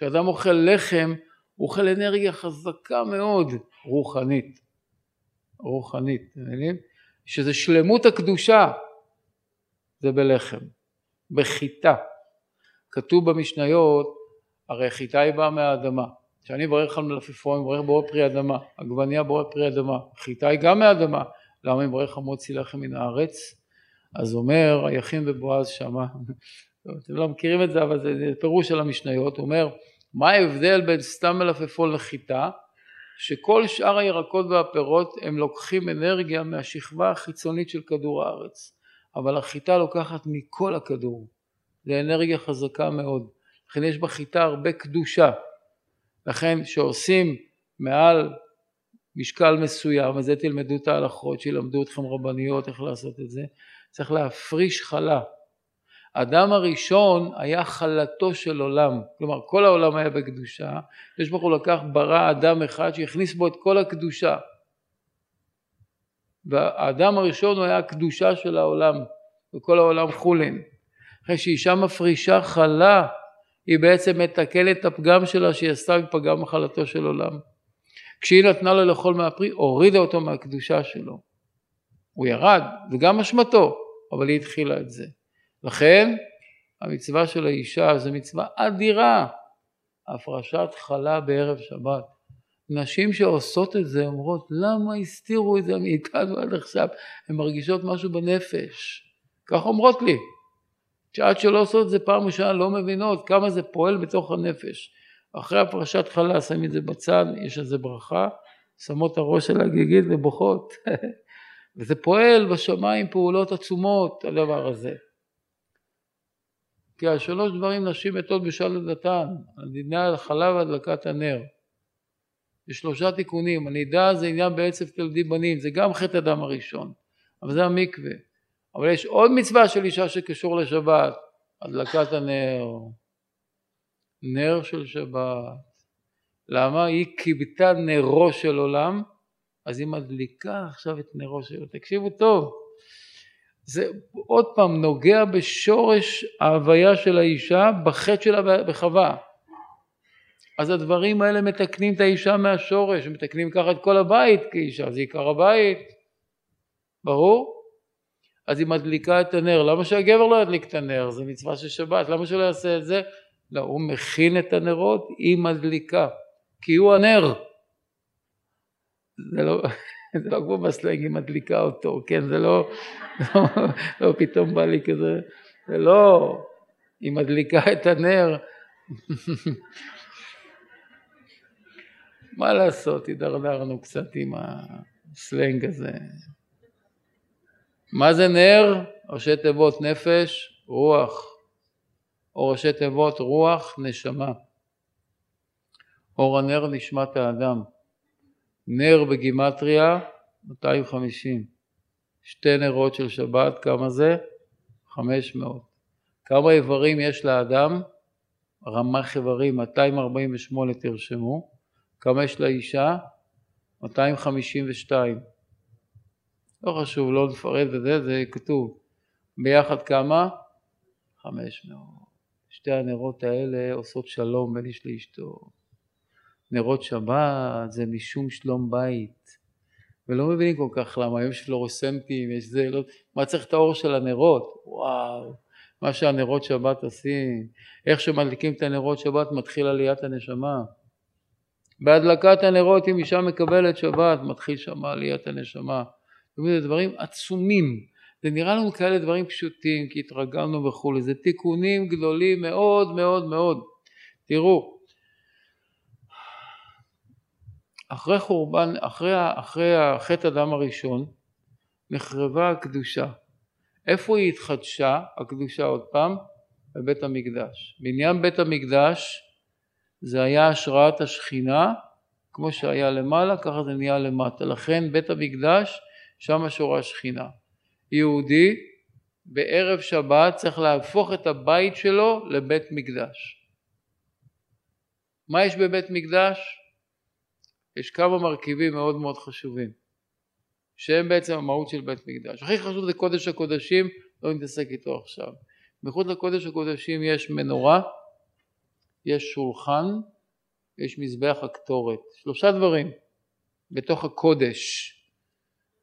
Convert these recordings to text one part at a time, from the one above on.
כשאדם אוכל לחם הוא אוכל אנרגיה חזקה מאוד רוחנית רוחנית, אתם מבינים? שזה שלמות הקדושה זה בלחם, בחיטה. כתוב במשניות, הרי חיטה היא באה מהאדמה. כשאני מברך על מלפפון, מברך בורא פרי אדמה, עגבניה בורא פרי אדמה, חיטה היא גם מהאדמה. למה מברך המוציא לחם מן הארץ? אז אומר היכין ובועז שמה, אתם לא מכירים את זה אבל זה פירוש של המשניות, הוא אומר מה ההבדל בין סתם מלפפון לחיטה? שכל שאר הירקות והפירות הם לוקחים אנרגיה מהשכבה החיצונית של כדור הארץ. אבל החיטה לוקחת מכל הכדור. זה אנרגיה חזקה מאוד. לכן יש בחיטה הרבה קדושה. לכן שעושים מעל משקל מסוים וזה תלמדו את ההלכות שילמדו אתכם רבניות איך לעשות את זה צריך להפריש חלה האדם הראשון היה חלתו של עולם, כלומר כל העולם היה בקדושה, יש ברוך הוא לקח ברא אדם אחד שהכניס בו את כל הקדושה. והאדם הראשון הוא היה הקדושה של העולם וכל העולם חולין. אחרי שאישה מפרישה חלה היא בעצם מתקלת את הפגם שלה שהיא עשתה בפגם מחלתו של עולם. כשהיא נתנה לו לאכול מהפרי הורידה אותו מהקדושה שלו. הוא ירד זה גם אשמתו אבל היא התחילה את זה לכן המצווה של האישה זה מצווה אדירה, הפרשת חלה בערב שבת. נשים שעושות את זה אומרות למה הסתירו את זה מאיתנו עד עכשיו, הן מרגישות משהו בנפש, כך אומרות לי, שעד שלא עושות את זה פעם ראשונה לא מבינות כמה זה פועל בתוך הנפש. אחרי הפרשת חלה שמים את זה בצד, יש איזה ברכה, שמות הראש על הגיגית ובוכות, וזה פועל בשמיים פעולות עצומות הדבר הזה. כי על שלוש דברים נשים מתות בשל לידתן, על החלב והדלקת הנר. יש שלושה תיקונים, הנידה זה עניין בעצב תלדי בנים, זה גם חטא הדם הראשון, אבל זה המקווה. אבל יש עוד מצווה של אישה שקשור לשבת, הדלקת הנר, נר של שבת. למה? היא כיבתה נרו של עולם, אז היא מדליקה עכשיו את נרו שלו. תקשיבו טוב, זה עוד פעם נוגע בשורש ההוויה של האישה בחטא שלה בחווה. אז הדברים האלה מתקנים את האישה מהשורש מתקנים ככה את כל הבית כאישה זה עיקר הבית. ברור? אז היא מדליקה את הנר. למה שהגבר לא ידליק את הנר? זה מצווה של שבת למה שלא יעשה את זה? לא הוא מכין את הנרות היא מדליקה. כי הוא הנר. זה לא לא כמו בסלנג היא מדליקה אותו, כן, זה לא, לא, לא פתאום בא לי כזה, זה לא, היא מדליקה את הנר, מה לעשות, הידרדרנו קצת עם הסלנג הזה. מה זה נר? ראשי תיבות נפש, רוח, או ראשי תיבות רוח, נשמה. אור הנר נשמת האדם. נר בגימטריה 250 שתי נרות של שבת כמה זה? 500 כמה איברים יש לאדם? רמ"ח איברים 248 תרשמו כמה יש לאישה? 252 לא חשוב לא נפרט בזה זה כתוב ביחד כמה? 500 שתי הנרות האלה עושות שלום בין איש לאשתו נרות שבת זה משום שלום בית. ולא מבינים כל כך למה יש פלורסנטים יש זה לא מה צריך את האור של הנרות? וואו מה שהנרות שבת עושים. איך שמדליקים את הנרות שבת מתחיל עליית הנשמה. בהדלקת הנרות אם אישה מקבלת שבת מתחיל שם עליית הנשמה. זה דברים עצומים. זה נראה לנו כאלה דברים פשוטים כי התרגלנו וכולי זה תיקונים גדולים מאוד מאוד מאוד. תראו אחרי חורבן, אחרי, אחרי החטא הדם הראשון נחרבה הקדושה. איפה היא התחדשה הקדושה עוד פעם? בבית המקדש. בעניין בית המקדש זה היה השראת השכינה כמו שהיה למעלה ככה זה נהיה למטה לכן בית המקדש שם שורה השכינה. יהודי בערב שבת צריך להפוך את הבית שלו לבית מקדש. מה יש בבית מקדש? יש כמה מרכיבים מאוד מאוד חשובים שהם בעצם המהות של בית מקדש. הכי חשוב זה קודש הקודשים, לא נתעסק איתו עכשיו. מחוץ לקודש הקודשים יש מנורה, יש שולחן, יש מזבח הקטורת. שלושה דברים בתוך הקודש,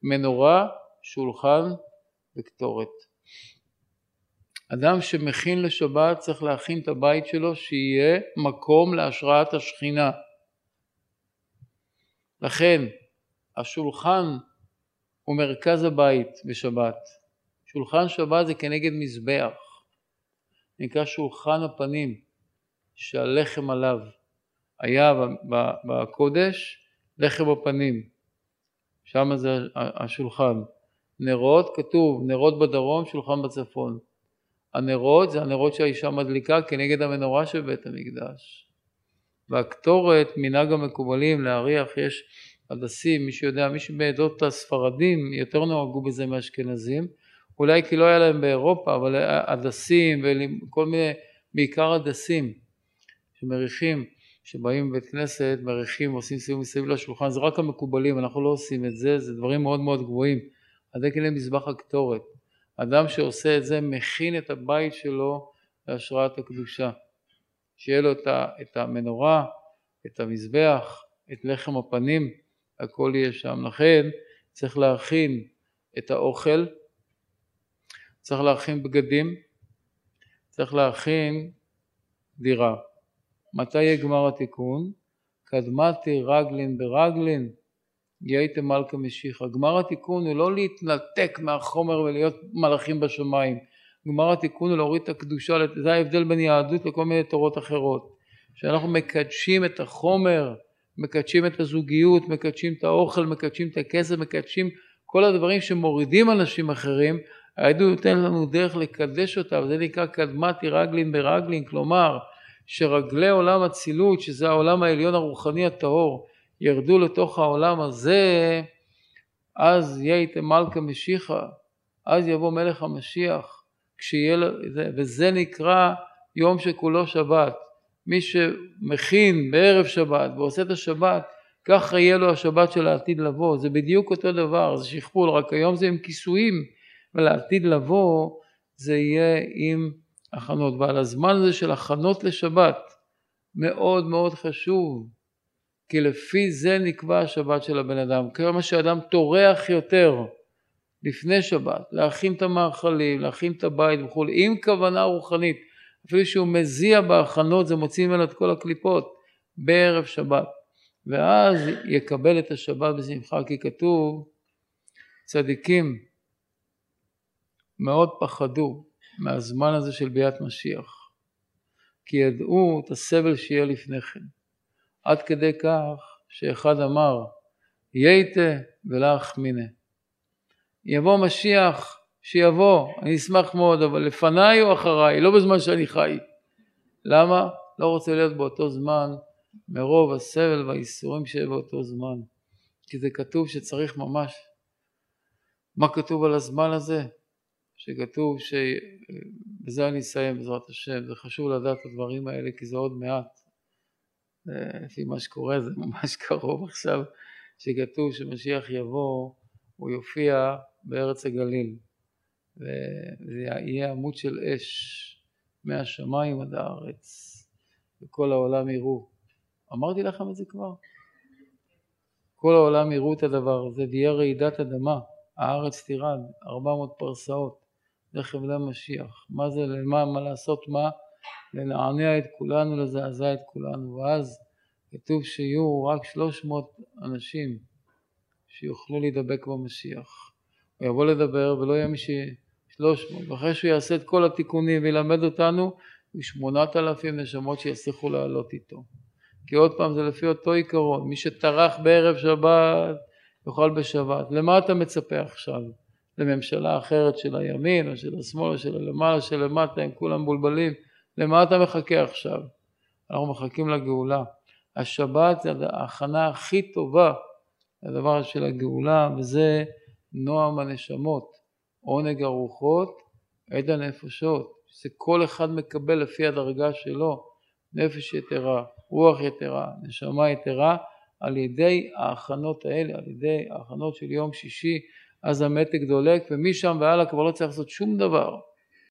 מנורה, שולחן וקטורת. אדם שמכין לשבת צריך להכין את הבית שלו שיהיה מקום להשראת השכינה. לכן השולחן הוא מרכז הבית בשבת. שולחן שבת זה כנגד מזבח, נקרא שולחן הפנים שהלחם עליו. היה בקודש לחם הפנים, שם זה השולחן. נרות, כתוב נרות בדרום, שולחן בצפון. הנרות זה הנרות שהאישה מדליקה כנגד המנורה של בית המקדש. והקטורת, מנהג המקובלים להריח, יש הדסים, מי שיודע, מי שבעדות הספרדים יותר נוהגו בזה מאשכנזים, אולי כי לא היה להם באירופה, אבל הדסים וכל מיני, בעיקר הדסים שמריחים, שבאים בבית כנסת, מריחים, עושים סיום מסביב לשולחן, זה רק המקובלים, אנחנו לא עושים את זה, זה דברים מאוד מאוד גבוהים. הדקל למזבח הקטורת. אדם שעושה את זה מכין את הבית שלו להשראת הקדושה. שיהיה לו את המנורה, את המזבח, את לחם הפנים, הכל יהיה שם. לכן צריך להכין את האוכל, צריך להכין בגדים, צריך להכין דירה. מתי יהיה גמר התיקון? קדמתי רגלין ברגלין יהייתם מלכה משיחה. גמר התיקון הוא לא להתנתק מהחומר ולהיות מלאכים בשמיים. גמר התיקון הוא להוריד את הקדושה, זה ההבדל בין יהדות לכל מיני תורות אחרות. שאנחנו מקדשים את החומר, מקדשים את הזוגיות, מקדשים את האוכל, מקדשים את הכסף, מקדשים כל הדברים שמורידים אנשים אחרים, היהדות נותן לנו דרך לקדש אותה, וזה נקרא קדמתי רגלין ברגלין, כלומר שרגלי עולם אצילות, שזה העולם העליון הרוחני הטהור, ירדו לתוך העולם הזה, אז יהיה איתם מלכה משיחה, אז יבוא מלך המשיח, כשיהיה, וזה נקרא יום שכולו שבת. מי שמכין בערב שבת ועושה את השבת, ככה יהיה לו השבת של העתיד לבוא. זה בדיוק אותו דבר, זה שכפול, רק היום זה עם כיסויים, ולעתיד לבוא זה יהיה עם הכנות. ועל הזמן הזה של הכנות לשבת, מאוד מאוד חשוב כי לפי זה נקבע השבת של הבן אדם. כמה שאדם טורח יותר לפני שבת, להכין את המאכלים, להכין את הבית וכולי, עם כוונה רוחנית, אפילו שהוא מזיע בהכנות זה מוציא ממנו את כל הקליפות בערב שבת, ואז יקבל את השבת בשמחה, כי כתוב צדיקים מאוד פחדו מהזמן הזה של ביאת משיח, כי ידעו את הסבל שיהיה לפני כן. עד כדי כך שאחד אמר ייתה ולך מיניה. יבוא משיח שיבוא, אני אשמח מאוד, אבל לפניי או אחריי, לא בזמן שאני חי. למה? לא רוצה להיות באותו זמן מרוב הסבל והאיסורים שיהיה באותו זמן. כי זה כתוב שצריך ממש. מה כתוב על הזמן הזה? שכתוב ש... בזה אני אסיים בעזרת השם, זה חשוב לדעת את הדברים האלה כי זה עוד מעט. לפי מה שקורה זה ממש קרוב עכשיו שכתוב שמשיח יבוא הוא יופיע בארץ הגליל וזה יהיה עמוד של אש מהשמיים עד הארץ וכל העולם יראו. אמרתי לכם את זה כבר? כל העולם יראו את הדבר הזה ויהיה רעידת אדמה. הארץ תירד 400 פרסאות זה חבלי משיח מה זה למה מה לעשות מה? לנענע את כולנו, לזעזע את כולנו, ואז כתוב שיהיו רק 300 אנשים שיוכלו להידבק במשיח. הוא יבוא לדבר ולא יהיה מי ש... 300, ואחרי שהוא יעשה את כל התיקונים וילמד אותנו, יהיו 8,000 נשמות שיצליחו לעלות איתו. כי עוד פעם זה לפי אותו עיקרון, מי שטרח בערב שבת יאכל בשבת. למה אתה מצפה עכשיו? לממשלה אחרת של הימין או של השמאל או של הלמעלה, של למטה, הם כולם מבולבלים. למה אתה מחכה עכשיו? אנחנו מחכים לגאולה. השבת זה ההכנה הכי טובה לדבר של הגאולה וזה נועם הנשמות, עונג הרוחות, עד הנפשות, זה כל אחד מקבל לפי הדרגה שלו, נפש יתרה, רוח יתרה, נשמה יתרה, על ידי ההכנות האלה, על ידי ההכנות של יום שישי, אז המתג דולק ומשם והלאה כבר לא צריך לעשות שום דבר